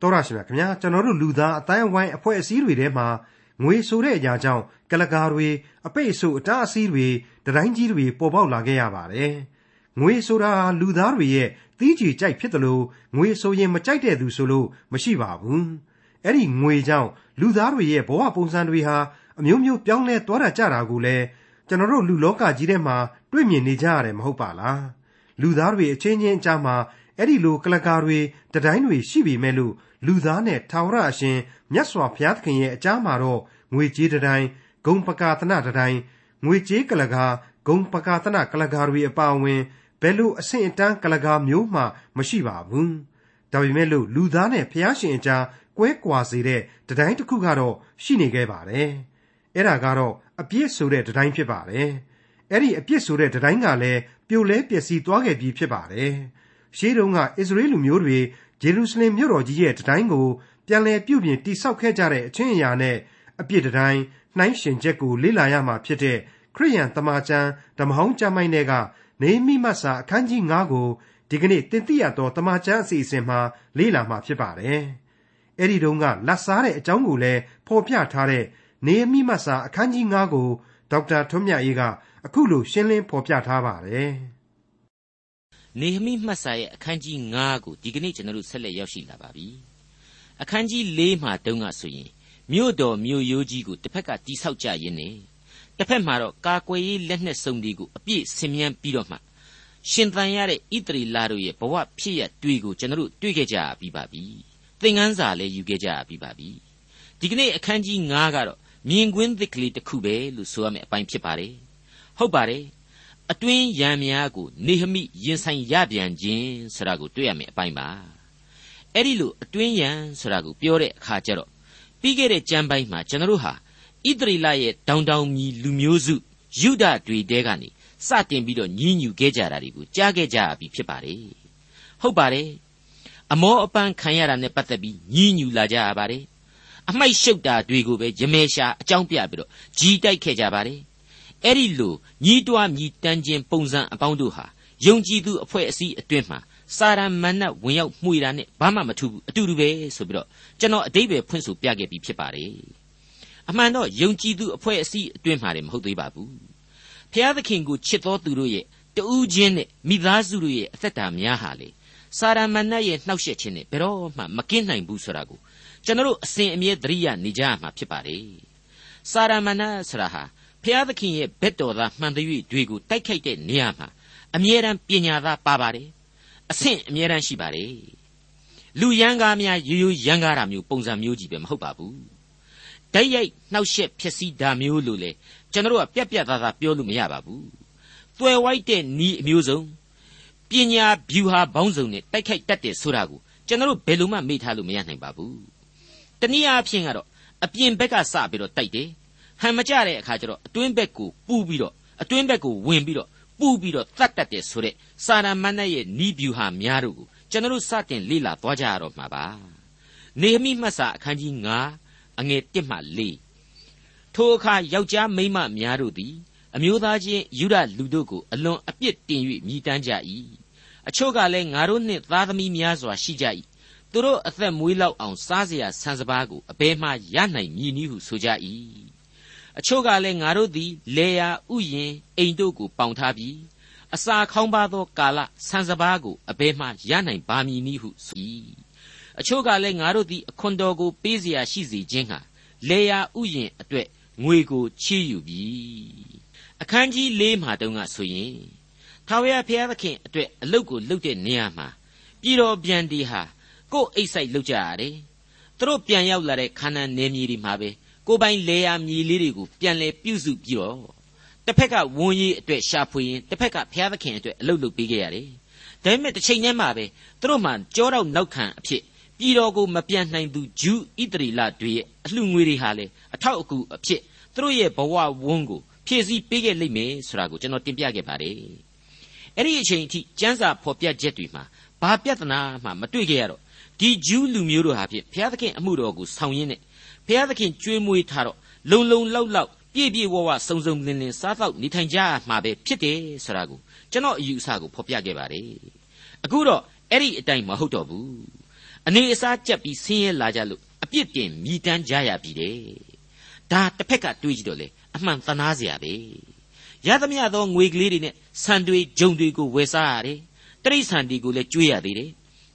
တော်ရရှိမြခင်ဗျာကျွန်တော်တို့လူသားအတိုင်းအဝိုင်းအဖွဲ့အစည်းတွေထဲမှာငွေဆိုတဲ့အရာကြောင့်ကလကာတွေအပိတ်အဆို့အတားအဆီးတွေတတိုင်းကြီးတွေပေါ်ပေါက်လာခဲ့ရပါတယ်ငွေဆိုတာလူသားတွေရဲ့သီးကြည်ကြိုက်ဖြစ်တယ်လို့ငွေဆိုရင်မကြိုက်တဲ့သူဆိုလို့မရှိပါဘူးအဲ့ဒီငွေကြောင့်လူသားတွေရဲ့ဘဝပုံစံတွေဟာအမျိုးမျိုးပြောင်းလဲသွားတာကြတာကိုလည်းကျွန်တော်တို့လူလောကကြီးထဲမှာတွေ့မြင်နေကြရတယ်မဟုတ်ပါလားလူသားတွေအချင်းချင်းအကြားမှာ အဲ့ဒီလိုကလကာတွေတတိုင်းတွေရှိပြီမဲ့လို့လူသားနဲ့ထာဝရအရှင်မြတ်စွာဘုရားသခင်ရဲ့အကြားမှာတော့ငွေကြေးတတိုင်းဂုံပကာသနတတိုင်းငွေကြေးကလကာဂုံပကာသနကလကာတွေအပါအဝင်ဘယ်လိုအဆင့်အတန်းကလကာမျိုးမှမရှိပါဘူးဒါပေမဲ့လို့လူသားနဲ့ဘုရားရှင်အကြားကွဲကွာစေတဲ့တတိုင်းတစ်ခုကတော့ရှိနေခဲ့ပါတယ်အဲ့ဒါကတော့အပြည့်ဆိုတဲ့တတိုင်းဖြစ်ပါတယ်အဲ့ဒီအပြစ်ဆိုတဲ့တတိုင်းကလည်းပြိုလဲပျက်စီးသွားခဲ့ပြီးဖြစ်ပါတယ်။ ရှေးတုန်းကအစ္စရေးလူမျိုးတွေဂျေရုရှလင်မြို့တော်ကြီးရဲ့တတိုင်းကိုပြန်လည်ပြုပြင်တိဆောက်ခဲ့ကြတဲ့အချင်းအရာနဲ့အပြစ်တတိုင်းနှိုင်းရှင်ချက်ကိုလေ့လာရမှာဖြစ်တဲ့ခရိယန်တမန်ကျမ်းဓမ္မဟောင်းကျမ်းပိုင်းတွေကနေမိမတ်စာအခန်းကြီး9ကိုဒီကနေ့တင်ပြရတော့တမန်ကျမ်းအစီအစဉ်မှာလေ့လာမှာဖြစ်ပါတယ်။အဲ့ဒီတုန်းကလက်စားတဲ့အကြောင်းကိုလည်းဖော်ပြထားတဲ့နေမိမတ်စာအခန်းကြီး9ကိုဒေါက်တာထွန်းမြတ်အေးကအခုလိုရှင်းလင်းဖော်ပြထားပါတယ်။ နေဟမိမှတ်စာရဲ့အခန်းကြီး9ကိုဒီကနေ့ကျွန်တော်တို့ဆက်လက်ရောက်ရှိလာပါပြီ။အခန်းကြီး4မှာတုန်းကဆိုရင်မြို့တော်မြို့ရိုးကြီးကိုတစ်ဖက်ကတိဆောက်ကြရင်းနဲ့တစ်ဖက်မှာတော့ကာကွယ်ရေးလက်နက်စုံတွေကိုအပြည့်ဆင်မြန်းပြီးတော့မှရှင်သန်ရတဲ့ဣတရီလာတို့ရဲ့ဘဝဖြစ်ရတွေကိုကျွန်တော်တို့တွေ့ခဲ့ကြပြီးပါပြီ။သင်ခန်းစာလည်းယူခဲ့ကြပြီးပါပြီ။ဒီကနေ့အခန်းကြီး9ကတော့မြင်ကွင်းသစ်ကလေးတစ်ခုပဲလို့ဆိုရမယ့်အပိုင်းဖြစ်ပါတယ်။ဟုတ်ပါတယ် အတွင်းရံများကိုနေဟမိရင်ဆိုင်ရပြန်ခြင်းဆိုတာကိုတွေ့ရမယ်အပိုင်းပါအဲ့ဒီလိုအတွင်းရံဆိုတာကိုပြောတဲ့အခါကျတော့ပြီးခဲ့တဲ့ကျမ်းပိုင်းမှာကျွန်တော်တို့ဟာဣသရေလရဲ့တောင်တောင်မြီလူမျိုးစုယူဒတွေတဲကနေစတင်ပြီးတော့ညှဉ်းညူခဲ့ကြတာတွေကိုကြားခဲ့ကြပြီဖြစ်ပါတယ်ဟုတ်ပါတယ်အမောအပန်းခံရတာနဲ့ပတ်သက်ပြီးညှဉ်းညူလာကြရပါတယ်အမိုက်ရှုပ်တာတွေကိုပဲရမဲရှာအကြောင်းပြပြီးတော့ကြီးတိုက်ခဲ့ကြပါတယ် အဲ့ဒီလိုညီးတွားမြည်တမ်းခြင်းပုံစံအပေါင်းတို့ဟာယုံကြည်သူအဖွဲ့အစည်းအတွင်းမှာစာရမဏတ်ဝင်ရောက်မှုရတာနဲ့ဘာမှမထူးဘူးအတူတူပဲဆိုပြီးတော့ကျွန်တော်အတိတ်ပဲဖွင့်ဆိုပြခဲ့ပြီးဖြစ်ပါတယ်အမှန်တော့ယုံကြည်သူအဖွဲ့အစည်းအတွင်းမှာလည်းမဟုတ်သေးပါဘူးဖျားသခင်ကိုချစ်တော်သူတို့ရဲ့တူးချင်းနဲ့မိသားစုတို့ရဲ့အသက်တာများဟာလေစာရမဏတ်ရဲ့နှောက်ယှက်ခြင်းနဲ့ဘယ်တော့မှမကင်းနိုင်ဘူးဆိုတာကိုကျွန်တော်အစဉ်အမြဲသတိရနေကြရမှာဖြစ်ပါတယ်စာရမဏတ်ဆိုတာဟာ ဖျားသခင်ရဲ့ဘက်တော်သားမှန်သည်တွေကိုတိုက်ခိုက်တဲ့နေရာမှာအမြဲတမ်းပညာသားပါပါတယ်အဆင့်အမြဲတမ်းရှိပါတယ်လူရန်ကားများရိုးရိုးရန်ကားတာမျိုးပုံစံမျိုးကြီးပဲမဟုတ်ပါဘူးဓာတ်ရိုက်နှောက်ယှက်ဖြစ်စည်းတာမျိုးလို့လေကျွန်တော်တို့ကပြက်ပြက်သားသားပြောလို့မရပါဘူးတွယ်ဝိုက်တဲ့နီးအမျိုးစုံပညာဗျူဟာဘောင်းစုံနဲ့တိုက်ခိုက်တတ်တယ်ဆိုတာကိုကျွန်တော်တို့ဘယ်လိုမှမေ့ထားလို့မရနိုင်ပါဘူးတနည်းအားဖြင့်ကတော့အပြင်ဘက်ကစပြီးတော့တိုက်တယ် ဟန်မကြတဲ့အခါကျတော့အတွင်းဘက်ကိုပူပြီးတော့အတွင်းဘက်ကိုဝင်ပြီးတော့ပူပြီးတော့တတ်တတ်တယ်ဆိုတဲ့စာရမဏေရဲ့နီးဗျူဟာများတို့ကိုကျွန်တော်တို့စတင်လေ့လာသွားကြရတော့မှာပါနေဟမိမှတ်စာအခန်းကြီး9အငယ်1မှ4ထိုအခါယောက်ျားမိန်းမများတို့သည်အမျိုးသားချင်းယူဒလူတို့ကိုအလွန်အပြစ်တင်၍မြည်တမ်းကြ၏အချို့ကလည်းငါတို့နှင့်သားသမီးများစွာရှိကြ၏သူတို့အသက်မွေးလောက်အောင်စားเสียဆန်စပါးကိုအဘယ်မှရနိုင်မည်နည်းဟုဆိုကြ၏ အချို့ကလည်းငါတို့သည်လေယာဥယင်အိမ်တို့ကိုပေါင်ထားပြီးအစာခေါင်းပါသောကာလဆန်စပါးကိုအဘဲမှရနိုင်ပါမည်နည်းဟုဆို၏အချို့ကလည်းငါတို့သည်အခွန်တော်ကိုပေးเสียရှိစေခြင်းဟာလေယာဥယင်အတွက်ငွေကိုချီးယူပြီအခန်းကြီး၄မှာတုန်းကဆိုရင်ထာဝရဘုရားသခင်အတွက်အလုတ်ကိုလုတ်တဲ့နေရာမှာပြည်တော်ပြန်ဒီဟာကိုယ်အိတ်ဆိုင်လုတ်ကြရတယ်သူတို့ပြန်ရောက်လာတဲ့ခါနန်နယ်မြေဒီမှာပဲ ကိုပိုင်လေယာမြေလေးတွေကိုပြန်လဲပြုစုပြီးတော့တစ်ဖက်ကဝန်ကြီးအတွက်ရှာဖွေရင်တစ်ဖက်ကဘုရားသခင်အတွက်အလုပ်လုပ်ပေးခဲ့ရတယ်။ဒါပေမဲ့တစ်ချိန်တည်းမှာပဲသူတို့မှကြောတော့နောက်ခံအဖြစ်ပြည်တော်ကိုမပြန်နိုင်သူဂျူးဣတရီလတွေရဲ့အလှငွေတွေဟာလေအထောက်အကူအဖြစ်သူတို့ရဲ့ဘဝဝန်းကိုဖြည့်ဆည်းပေးခဲ့လိမ့်မယ်ဆိုတာကိုကျွန်တော်တင်ပြခဲ့ပါတယ်။အဲ့ဒီအချိန်အထိစံစာဖော်ပြချက်တွေမှာဘာပြဿနာမှမတွေ့ခဲ့ရတော့ဒီဂျူးလူမျိုးတို့ဟာဖြင့်ဘုရားသခင်အမှုတော်ကိုဆောင်ရင်းနဲ့ ဘုရားသခင်ကြွေးမွေးထားတော့လုံလုံလောက်လောက်ပြည့်ပြည့်ဝဝစုံစုံလင်လင်စားတော့နေထိုင်ကြမှာပဲဖြစ်တယ်ဆိုတာကိုကျွန်တော်အယူအဆကိုဖော်ပြခဲ့ပါတယ်အခုတော့အဲ့ဒီအတိုင်းမဟုတ်တော့ဘူးအနေအစားကြက်ပြီးဆင်းရဲလာကြလို့အပြစ်တင်မြည်တမ်းကြရပြီတဲ့ဒါတစ်ဖက်ကတွေးကြည့်တော့လေအမှန်သနာစရာပဲရသမျှသောငွေကလေးတွေနဲ့ဆန်တွေဂျုံတွေကိုဝယ်စားရတယ်တရိษံတွေကိုလည်းကျွေးရသေးတယ်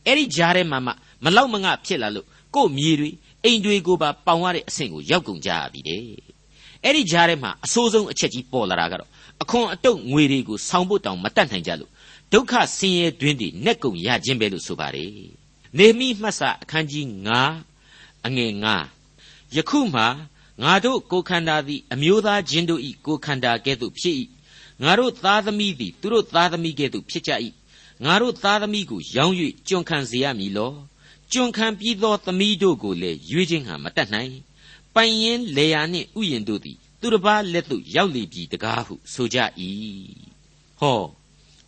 အဲ့ဒီကြားထဲမှာမှမလောက်မငဖြစ်လာလို့ကို့မြေတွေ အိမ်တွေကိုပါပေါင်ရတဲ့အဆင့်ကိုရောက်ကုန်ကြရပြီတဲ့အဲ့ဒီကြားထဲမှာအဆိုးဆုံးအချက်ကြီးပေါ်လာတာကတော့အခွန်အတုတ်ငွေတွေကိုဆောင်းဖို့တောင်မတတ်နိုင်ကြလို့ဒုက္ခဆင်းရဲတွင်းတွေနဲ့ကုန်ရခြင်းပဲလို့ဆိုပါတယ်နေမိမှတ်စာအခန်းကြီး9အငယ်9ယခုမှငါတို့ကိုခန္ဓာသည်အမျိုးသားချင်းတို့၏ကိုခန္ဓာကဲ့သို့ဖြစ်၏ငါတို့သားသမီးသည်သူတို့သားသမီးကဲ့သို့ဖြစ်ကြ၏ငါတို့သားသမီးကိုရောင်း၍ကျွန်ခံစေရမည်လော ကျွန်ခံပြီးသောသမီးတို့ကိုလည်းရွေးခြင်းဟံမတတ်နိုင်ပိုင်ရင်လေယာနှင့်ဥယျင်တို့သည်သူတစ်ပါးလက်သို့ရောက်လေပြီတကားဟုဆိုကြ၏ဟော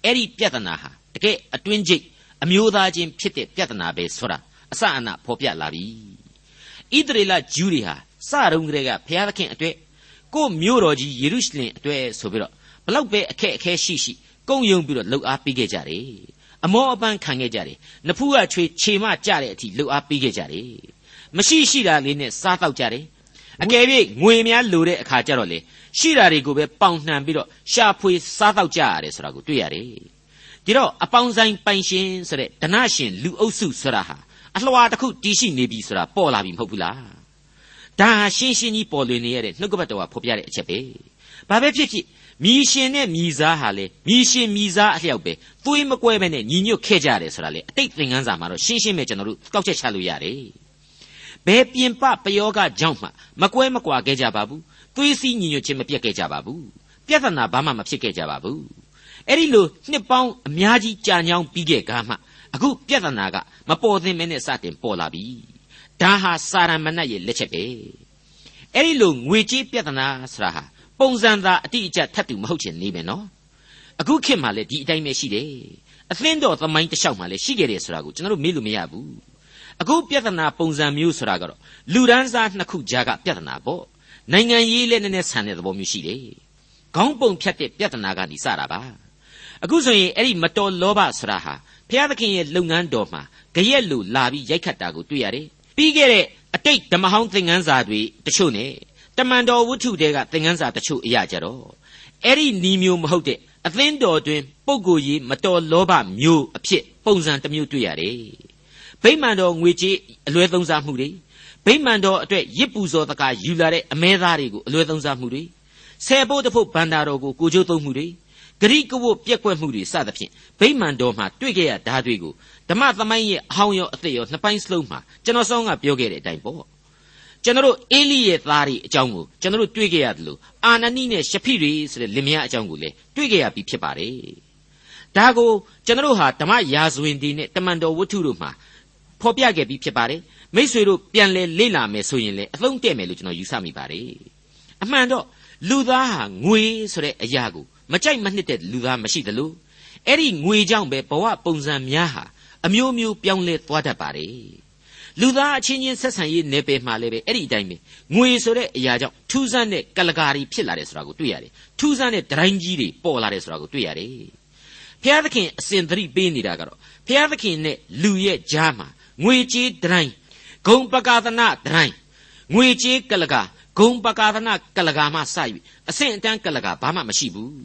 အဲ့ဒီပြဿနာဟာတကယ်အတွင်းကျိတ်အမျိုးသားချင်းဖြစ်တဲ့ပြဿနာပဲဆိုတာအစအနဖော်ပြလာပြီဣသရေလဂျူးတွေဟာစတုန်းကတည်းကဘုရားသခင်အတွက်ကိုမြို့တော်ကြီးယေရုရှလင်အတွက်ဆိုပြီးတော့ဘလောက်ပဲအခက်အခဲရှိရှိကုံယုံပြီးတော့လှုပ်အားပေးခဲ့ကြတယ် အမောအပန်းခံခဲ့ကြတယ်နဖူးကချွေခြေမကြတဲ့အထိလှုပ်အားပေးခဲ့ကြတယ်မရှိရှိတာလေးနဲ့စားတော့ကြတယ်အကယ်၍ငွေများလိုတဲ့အခါကျတော့လေရှိတာတွေကိုပဲပေါင်နှံပြီးတော့ရှာဖွေစားတော့ကြရတယ်ဆိုတာကိုတွေ့ရတယ်ဒီတော့အပေါင်းဆိုင်ပိုင်ရှင်ဆိုတဲ့ဒနရှင်လူအုပ်စုဆိုတာဟာအလှော်တစ်ခုတီးရှိနေပြီဆိုတာပေါ်လာပြီမဟုတ်ဘူးလားဒါဟာရှင်းရှင်းကြီးပေါ်လွင်နေရတဲ့နှုတ်ကပတ်တော်ကဖော်ပြတဲ့အချက်ပဲဘာပဲဖြစ်ဖြစ် မြည်ရှင်နဲ့မြည်စားဟာလေမြည်ရှင်မြည်စားအလျောက်ပဲသွေးမကွဲပဲနဲ့ညီညွတ်ခဲ့ကြတယ်ဆိုတာလေအတိတ်သင်ခန်းစာမှာတော့ရှင်းရှင်းပဲကျွန်တော်တို့ကောက်ချက်ချလို့ရတယ်ဘယ်ပြင်ပပယောကကြောင့်မှမကွဲမကွာခဲ့ကြပါဘူးသွေးစည်းညီညွတ်ခြင်းမပြတ်ခဲ့ကြပါဘူးပြဿနာဘာမှမဖြစ်ခဲ့ကြပါဘူးအဲ့ဒီလိုနှစ်ပေါင်းအများကြီးကြာညောင်းပြီးခဲ့ကားမှအခုပြဿနာကမပေါ်သင့်မဲနဲ့စတင်ပေါ်လာပြီဒါဟာစာရမဏတ်ရဲ့လက်ချက်ပဲအဲ့ဒီလိုငွေကြေးပြဿနာဆိုတာဟာ ပုံစံသာအတိအကျထပ်တူမဟုတ်ချင်နေမယ်နော်အခုခေတ်မှာလည်းဒီအတိုင်းပဲရှိတယ်အသင်းတော်သမိုင်းတစ်လျှောက်မှာလည်းရှိခဲ့တယ်ဆိုတာကိုကျွန်တော်တို့မေ့လို့မရဘူးအခုပြဿနာပုံစံမျိုးဆိုတာကတော့လူဒန်းစားနှစ်ခုကြားကပြဿနာပေါ့နိုင်ငံရေးလည်းနည်းနည်းဆန်တဲ့သဘောမျိုးရှိတယ်ခေါင်းပုံဖြတ်တဲ့ပြဿနာကနေစတာပါအခုဆိုရင်အဲ့ဒီမတော်လောဘဆိုတာဟာဘုရားသခင်ရဲ့လုပ်ငန်းတော်မှာကြရက်လူလာပြီးရိုက်ခတ်တာကိုတွေ့ရတယ်ပြီးခဲ့တဲ့အတိတ်ဓမ္မဟောင်းသင်ခန်းစာတွေတချို့နဲ့ တမန်တော်ဝတ္ထုတွေကသင်ခန်းစာတချို့အရာကြတော့အဲ့ဒီနီးမျိုးမဟုတ်တဲ့အသင်းတော်တွင်ပုဂ္ဂိုလ်ကြီးမတော်လောဘမျိုးအဖြစ်ပုံစံတစ်မျိုးတွေ့ရတယ်ဗိမာန်တော်ငွေကြေးအလွဲသုံးစားမှုတွေဗိမာန်တော်အတွက်ရစ်ပူဇော်တကာယူလာတဲ့အမဲသားတွေကိုအလွဲသုံးစားမှုတွေဆယ်ဖို့တဖို့ဗန္တာတော်ကိုကိုကျိုးသုံးမှုတွေဂရိကဝတ်ပြက်ကွက်မှုတွေစသဖြင့်ဗိမာန်တော်မှာတွေ့ခဲ့ရဓာတ်တွေကိုဓမ္မသမိုင်းရဲ့အဟောင်းရောအသက်ရောနှစ်ပိုင်းစလုံးမှာကျွန်တော်ဆောင်းကပြောခဲ့တဲ့အတိုင်းပေါ့ ကျွန်တော်အေလိရဲ့သားတွေအကြောင်းကိုကျွန်တော်တွေ့ခဲ့ရတယ်လို့အာနနိနဲ့ရှဖိတွေဆိုတဲ့လင်မယားအကြောင်းကိုလည်းတွေ့ခဲ့ရပြီးဖြစ်ပါတယ်ဒါကိုကျွန်တော်ဟာဓမ္မရာဇဝင်ဒီနဲ့တမန်တော်ဝတ္ထုတို့မှာဖော်ပြခဲ့ပြီးဖြစ်ပါတယ်မိษွေတို့ပြန်လဲလေ့လာမယ်ဆိုရင်လည်းအသုံးတဲ့မယ်လို့ကျွန်တော်ယူဆမိပါတယ်အမှန်တော့လူသားဟာငွေဆိုတဲ့အရာကိုမကြိုက်မနှစ်တဲ့လူသားမရှိသလိုအဲ့ဒီငွေကြောင့်ပဲဘဝပုံစံများဟာအမျိုးမျိုးပြောင်းလဲသွားတတ်ပါတယ် လူသားအချင်းချင်းဆက်ဆံရေးနယ်ပယ်မှာလည်းပဲအဲ့ဒီအတိုင်းပဲငွေဆိုတဲ့အရာကြောင့်ထူးဆန်းတဲ့ကလကာရီဖြစ်လာတယ်ဆိုတာကိုတွေ့ရတယ်ထူးဆန်းတဲ့ဒတိုင်းကြီးတွေပေါ်လာတယ်ဆိုတာကိုတွေ့ရတယ်ဘုရားသခင်အစဉ်သတိပေးနေတာကတော့ဘုရားသခင်နဲ့လူရဲ့ကြားမှာငွေကြေးဒတိုင်းဂုံပကာသနာဒတိုင်းငွေကြေးကလကာဂုံပကာသနာကလကာမှစ၍အဆင့်အတန်းကလကာဘာမှမရှိဘူး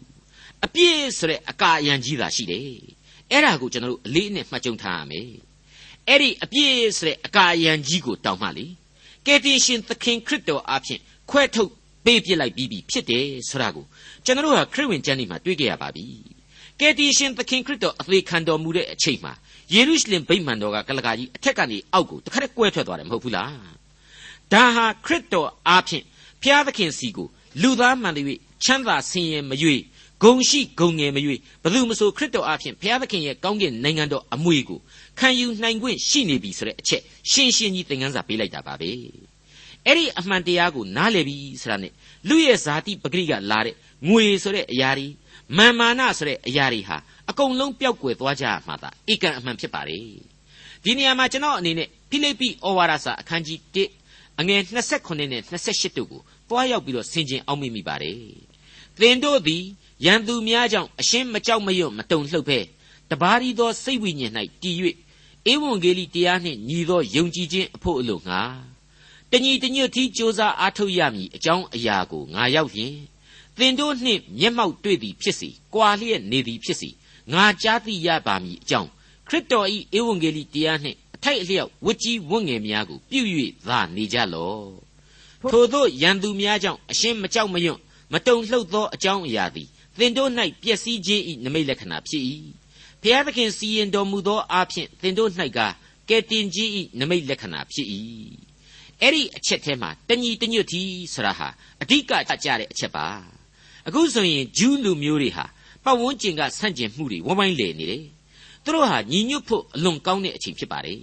အပြည့်ဆိုတဲ့အကာအယံကြီးသာရှိတယ်အဲ့ဒါကိုကျွန်တော်တို့အလေးအနက်မှတ်ကြုံထားရမယ် အဲ့ဒီအပြည့်ဆိုတဲ့အကာအယံကြီးကိုတောင်းမှလေကယ်တင်ရှင်သခင်ခရစ်တော်အားဖြင့်ခွဲထုတ်ပေးပြစ်လိုက်ပြီးပြီဖြစ်တယ်ဆိုတာကိုကျွန်တော်တို့ဟာခရစ်ဝင်ကျမ်းဒီမှာတွေ့ကြရပါပြီကယ်တင်ရှင်သခင်ခရစ်တော်အသေးခံတော်မူတဲ့အချိန်မှာယေရုရှလင်ဗိမာန်တော်ကကလကာကြီးအထက်ကနေအောက်ကိုတခါတည်းကွဲထွက်သွားတယ်မဟုတ်ဘူးလားဒါဟာခရစ်တော်အားဖြင့်ဖျားသခင်စီကိုလူသားမှန်တဲ့ချမ်းသာဆင်းရဲမရွေ့ဂုံရှိဂုံငယ်မရွေ့ဘသူမဆိုခရစ်တော်အားဖြင့်ဘုရားသခင်ရဲ့ကောင်းကင်နိုင်ငံတော်အမွေကို ခံယူနိုင်ခွင့်ရှိနေပြီဆိုတဲ့အချက်ရှင်းရှင်းကြီးသင်ခန်းစာပေးလိုက်တာပါပဲအဲ့ဒီအမှန်တရားကိုနားလည်ပြီဆိုတာနဲ့လူရဲ့ဇာတိပဂရိကလာတဲ့ငွေဆိုတဲ့အရာတွေမာမာနဆိုတဲ့အရာတွေဟာအကုန်လုံးပျောက်ကွယ်သွားကြမှာသာဧကန်အမှန်ဖြစ်ပါလေဒီနေရာမှာကျွန်တော်အနေနဲ့ဖိလိပ္ပိဩဝါဒစာအခန်းကြီး1အငယ်29နဲ့28တို့ကိုတွားရောက်ပြီးတော့ဆင်ခြင်အောင်မိမိပါတယ်သင်တို့သည်ရန်သူများကြောင့်အရှင်းမကြောက်မရွံ့မတုန်လှုပ်ဖဲတပါးရီသောစိတ်ဝိညာဉ်၌တည်၍ ဧဝံဂေလိတရားနှင့်ညီသောယုံကြည်ခြင်းအဖို့အလို့ငါတညီတညွတ်တီးကြိုးစားအားထုတ်ရမည်အကြောင်းအရာကိုငါရောက်လျင်သင်တို့နှင့်မျက်မှောက်တွေ့သည်ဖြစ်စီ၊ကွာလျက်နေသည်ဖြစ်စီငါကြားသိရပါမည်အကြောင်းခရစ်တော်၏ဧဝံဂေလိတရားနှင့်အထိုက်အလျောက်ဝတ်ကြီးဝတ်ငယ်များကိုပြု၍သာနေကြလော့ထိုတို့ရန်သူများကြောင့်အရှင်းမကြောက်မရွံ့မတုန်လှုပ်သောအကြောင်းအရာသည်သင်တို့၌ပျက်စီးခြင်း၏နမိတ်လက္ခဏာဖြစ်၏ ဖျားသခင်စီရင်တော်မူသောအားဖြင့်သင်တို့၌ကကဲတင်ခြင်း၏နမိတ်လက္ခဏာဖြစ်၏အဲ့ဒီအချက်ထဲမှာတညီတညွတ်တီဆိုတာဟာအဓိကကြတဲ့အချက်ပါအခုဆိုရင်ဂျူးလူမျိုးတွေဟာပတ်ဝန်းကျင်ကဆန့်ကျင်မှုတွေဝိုင်းဝိုင်းလေနေတယ်သူတို့ဟာညီညွတ်ဖို့အလွန်ကောင်းတဲ့အချိန်ဖြစ်ပါတယ်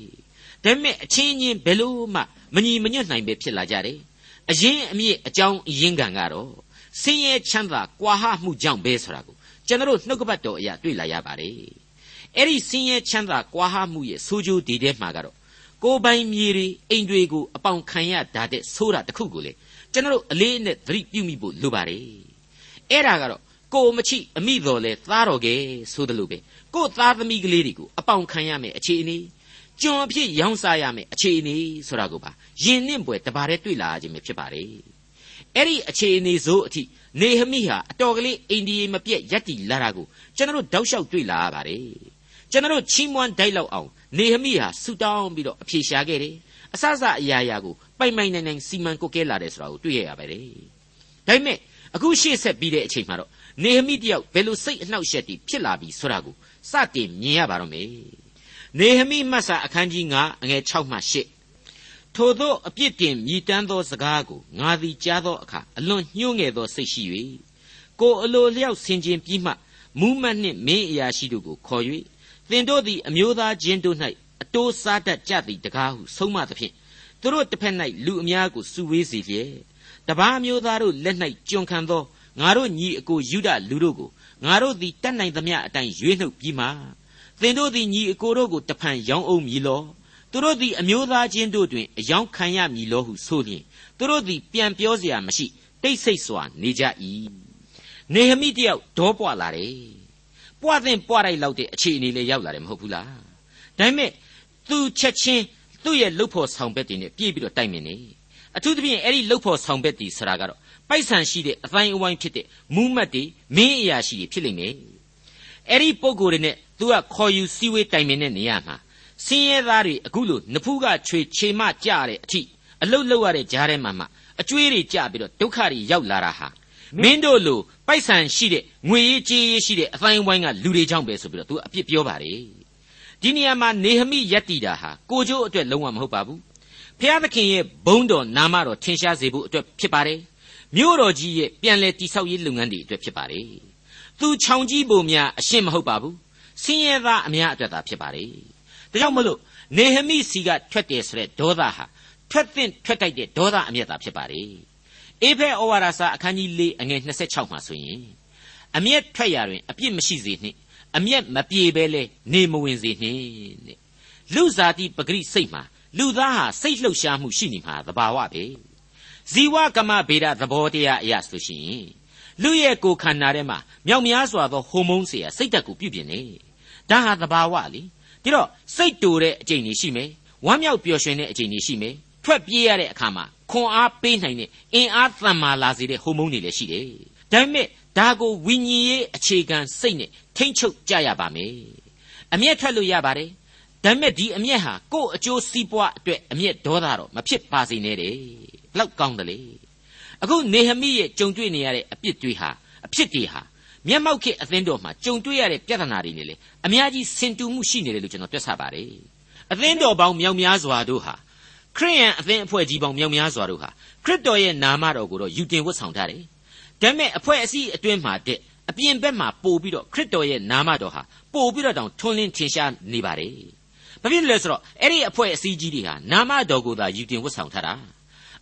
ဒါပေမဲ့အချင်းချင်းဘယ်လို့မှမညီမညွတ်နိုင်ပဲဖြစ်လာကြတယ်အရင်အမြင့်အကြောင်းအရင်းခံကတော့ဆင်းရဲချမ်းသာကွာဟမှုကြောင့်ပဲဆိုတာကိုကျွန်တော်နှုတ်ကပတ်တော်အရာတွေ့လာရပါတယ် အဲ့ဒီဆင်းရဲချမ်းသာကွာဟမှုရဲ့ဆိုးကျိုးဒီထဲမှာကတော့ကိုယ်ပိုင်မြေတွေအိမ်တွေကိုအပေါင်ခံရတာတဲ့ဆိုးတာတစ်ခုကိုလေကျွန်တော်အလေးနဲ့သတိပြုမိဖို့လိုပါတယ်အဲ့ဒါကတော့ကိုမချိအမိတော်လဲသားတော်ကဲဆိုတယ်လို့ပဲကိုသားသမီးကလေးတွေကိုအပေါင်ခံရမယ်အခြေအနေကျွန်အဖြစ်ရောင်းစားရမယ်အခြေအနေဆိုတာကိုပါယင်နှင့်ပွဲတပါးတည်းတွေ့လာခြင်းပဲဖြစ်ပါတယ်အဲ့ဒီအခြေအနေဆိုအထိနေဟမိဟာအတော်ကလေးအိန္ဒိယမပြက်ရက်တီလာတာကိုကျွန်တော်တောက်လျှောက်တွေ့လာရပါတယ် ကျွန်တော်ချီးမွမ်းတိုက်လောက်အောင်နေဟမိဟာဆူတောင်းပြီးတော့အဖြေရှာခဲ့တယ်အဆအဆအရာရာကိုပိုင်ပိုင်နိုင်နိုင်စီမံကုတ်ကဲလာတယ်ဆိုတာကိုတွေ့ရရပါတယ်ဒါပေမဲ့အခုရှေ့ဆက်ပြီးတဲ့အချိန်မှာတော့နေဟမိတယောက်ဘယ်လိုစိတ်အနှောက်အယှက်တွေဖြစ်လာပြီဆိုတာကိုစတင်မြင်ရပါတော့မယ်နေဟမိမတ်စာအခန်းကြီး9အငယ်6မှ8ထိုသောအပြစ်တင်မြည်တမ်းသောစကားကိုငါသည်ကြားသောအခါအလွန်ညှိုးငယ်သောစိတ်ရှိ၍ကိုအလိုလျောက်ဆင်ခြင်ပြီးမှမူးမတ်နှင့်မင်းအရာရှိတို့ကိုခေါ်၍ သင်တို့သည်အမျိုးသားချင်းတို့၌အတိုးစားတတ်ကြသည်တကားဟုဆုံးမသဖြင့်သူတို့တစ်ဖက်၌လူအများကိုစုဝေးစေလျက်တပားမျိုးသားတို့လက်၌ကျွန်ခံသောငါတို့ညီအကိုယူဒလူတို့ကိုငါတို့သည်တတ်နိုင်သမျှအတိုင်းရွေးနှုတ်ပြီးမှသင်တို့သည်ညီအကိုတို့ကိုတဖန်ရောင်းအောင်မည်လောသူတို့သည်အမျိုးသားချင်းတို့တွင်အယောင်ခံရမည်လောဟုဆိုလျင်သူတို့သည်ပြန်ပြောเสียမရှိတိတ်ဆိတ်စွာနေကြ၏နေဟမိတယောက်ဒေါပွားလာတယ် ပွားတဲ့ပွားလိုက်လောက်တဲ့အခြေအနေလေးရောက်လာတယ်မဟုတ်ဘူးလားဒါပေမဲ့သူချက်ချင်းသူ့ရဲ့လှုပ်ဖို့ဆောင်ဘက်တွေနဲ့ပြေးပြီးတော့တိုက်မြင်နေအထူးသဖြင့်အဲ့ဒီလှုပ်ဖို့ဆောင်ဘက်တွေဆိုတာကတော့ပိုက်ဆံရှိတဲ့အတိုင်းအဝိုင်းဖြစ်တဲ့မူးမတ်တွေမင်းအရာရှိတွေဖြစ်လိမ့်မယ်အဲ့ဒီပုံကိုယ်တွေနဲ့သူကခေါ်ယူစည်းဝေးတိုင်ပင်တဲ့နေရာမှာဆင်းရဲသားတွေအခုလိုနဖူးကချွေချေမကြတဲ့အထိအလုတ်လောက်ရတဲ့ကြားထဲမှာမှအကျွေးတွေကြပြီးတော့ဒုက္ခတွေရောက်လာတာဟာ မင်းတို့လိုပိုက်ဆံရှိတဲ့ငွေရေးကြေးရေးရှိတဲ့အတိုင်းဝိုင်းကလူတွေကြောင့်ပဲဆိုပြီးတော့သူအပြစ်ပြောပါတယ်ဒီနေရာမှာနေဟမိယက်တီတာဟာကိုကျိုးအတွက်လုံးဝမဟုတ်ပါဘူးဖျားသခင်ရဲ့ဘုန်းတော်နာမတော်ထင်ရှားစေဖို့အတွက်ဖြစ်ပါတယ်မြို့တော်ကြီးရဲ့ပြန်လည်တိဆောက်ရေးလုပ်ငန်းတွေအတွက်ဖြစ်ပါတယ်သူခြောင်ကြီးပုံများအရှင်းမဟုတ်ပါဘူးဆင်းရဲသားအများအတွက်သာဖြစ်ပါတယ်ဒါကြောင့်မလို့နေဟမိစီကထွက်တယ်ဆိုတဲ့ဒေါသဟာထွက်သင့်ထွက်တိုက်တဲ့ဒေါသအမျက်သာဖြစ်ပါတယ် အေဖဲဩဝါဒစာအခန်းကြီး၄အငယ်26မှာဆိုရင်အမျက်ထွက်ရာတွင်အပြစ်မရှိစေနှင့်အမျက်မပြေဘဲလဲနေမဝင်စေနှင့်တဲ့လူစားတိပဂရိစိတ်မှာလူသားဟာစိတ်လှုပ်ရှားမှုရှိနေမှာသဘာဝပဲဇီဝကမဗေဒသဘောတရားအရာဆိုရှင်လူရဲ့ကိုယ်ခန္ဓာထဲမှာမြောက်များစွာသောဟိုမုန်းเสียစိတ်တက်ကိုပြုပြင်နေဒါဟာသဘာဝလေဒီတော့စိတ်တူတဲ့အကျင့်တွေရှိမယ်ဝမ်းမြောက်ပျော်ရွှင်တဲ့အကျင့်တွေရှိမယ်ထွက်ပြေးရတဲ့အခါမှာ ခွန်အားပေးနိုင်တဲ့အင်အားသံမာလာစေတဲ့ဟိုမုန်းတွေလည်းရှိတယ်ဒါပေမဲ့ဒါကိုဝိညာဉ်ရေးအခြေခံစိတ်နဲ့ထိမ့်ချုပ်ကြရပါမယ်အမျက်ထွက်လို့ရပါတယ်ဒါပေမဲ့ဒီအမျက်ဟာကိုယ့်အကျိုးစီးပွားအတွက်အမျက်ဒေါသတော့မဖြစ်ပါစေနဲ့တဲ့ဘလောက်ကောင်းတယ်လေအခုနေဟမိရဲ့ကြုံတွေ့နေရတဲ့အပြစ်တွေဟာအဖြစ်တွေဟာမျက်မှောက်ခေအသင်းတော်မှာကြုံတွေ့ရတဲ့ပြဿနာတွေနဲ့လေအများကြီးဆင်တူမှုရှိနေတယ်လို့ကျွန်တော်ပြောဆပါတယ်အသင်းတော်ပေါင်းမြောက်များစွာတို့ဟာ ခရိယန်အသင်းအဖွဲ့ကြီးပေါင်းမြောက်များစွာတို့ဟာခရစ်တော်ရဲ့နာမတော်ကိုတော့ယူတင်ဝတ်ဆောင်ထားတယ်ဒါပေမဲ့အဖွဲ့အစည်းအတွင်းမှာတဲ့အပြင်ဘက်မှာပို့ပြီးတော့ခရစ်တော်ရဲ့နာမတော်ဟာပို့ပြီးတော့တောင်ထွန်းလင်းထင်ရှားနေပါတယ်ဘာဖြစ်လဲဆိုတော့အဲ့ဒီအဖွဲ့အစည်းကြီးတွေဟာနာမတော်ကိုသာယူတင်ဝတ်ဆောင်ထားတာ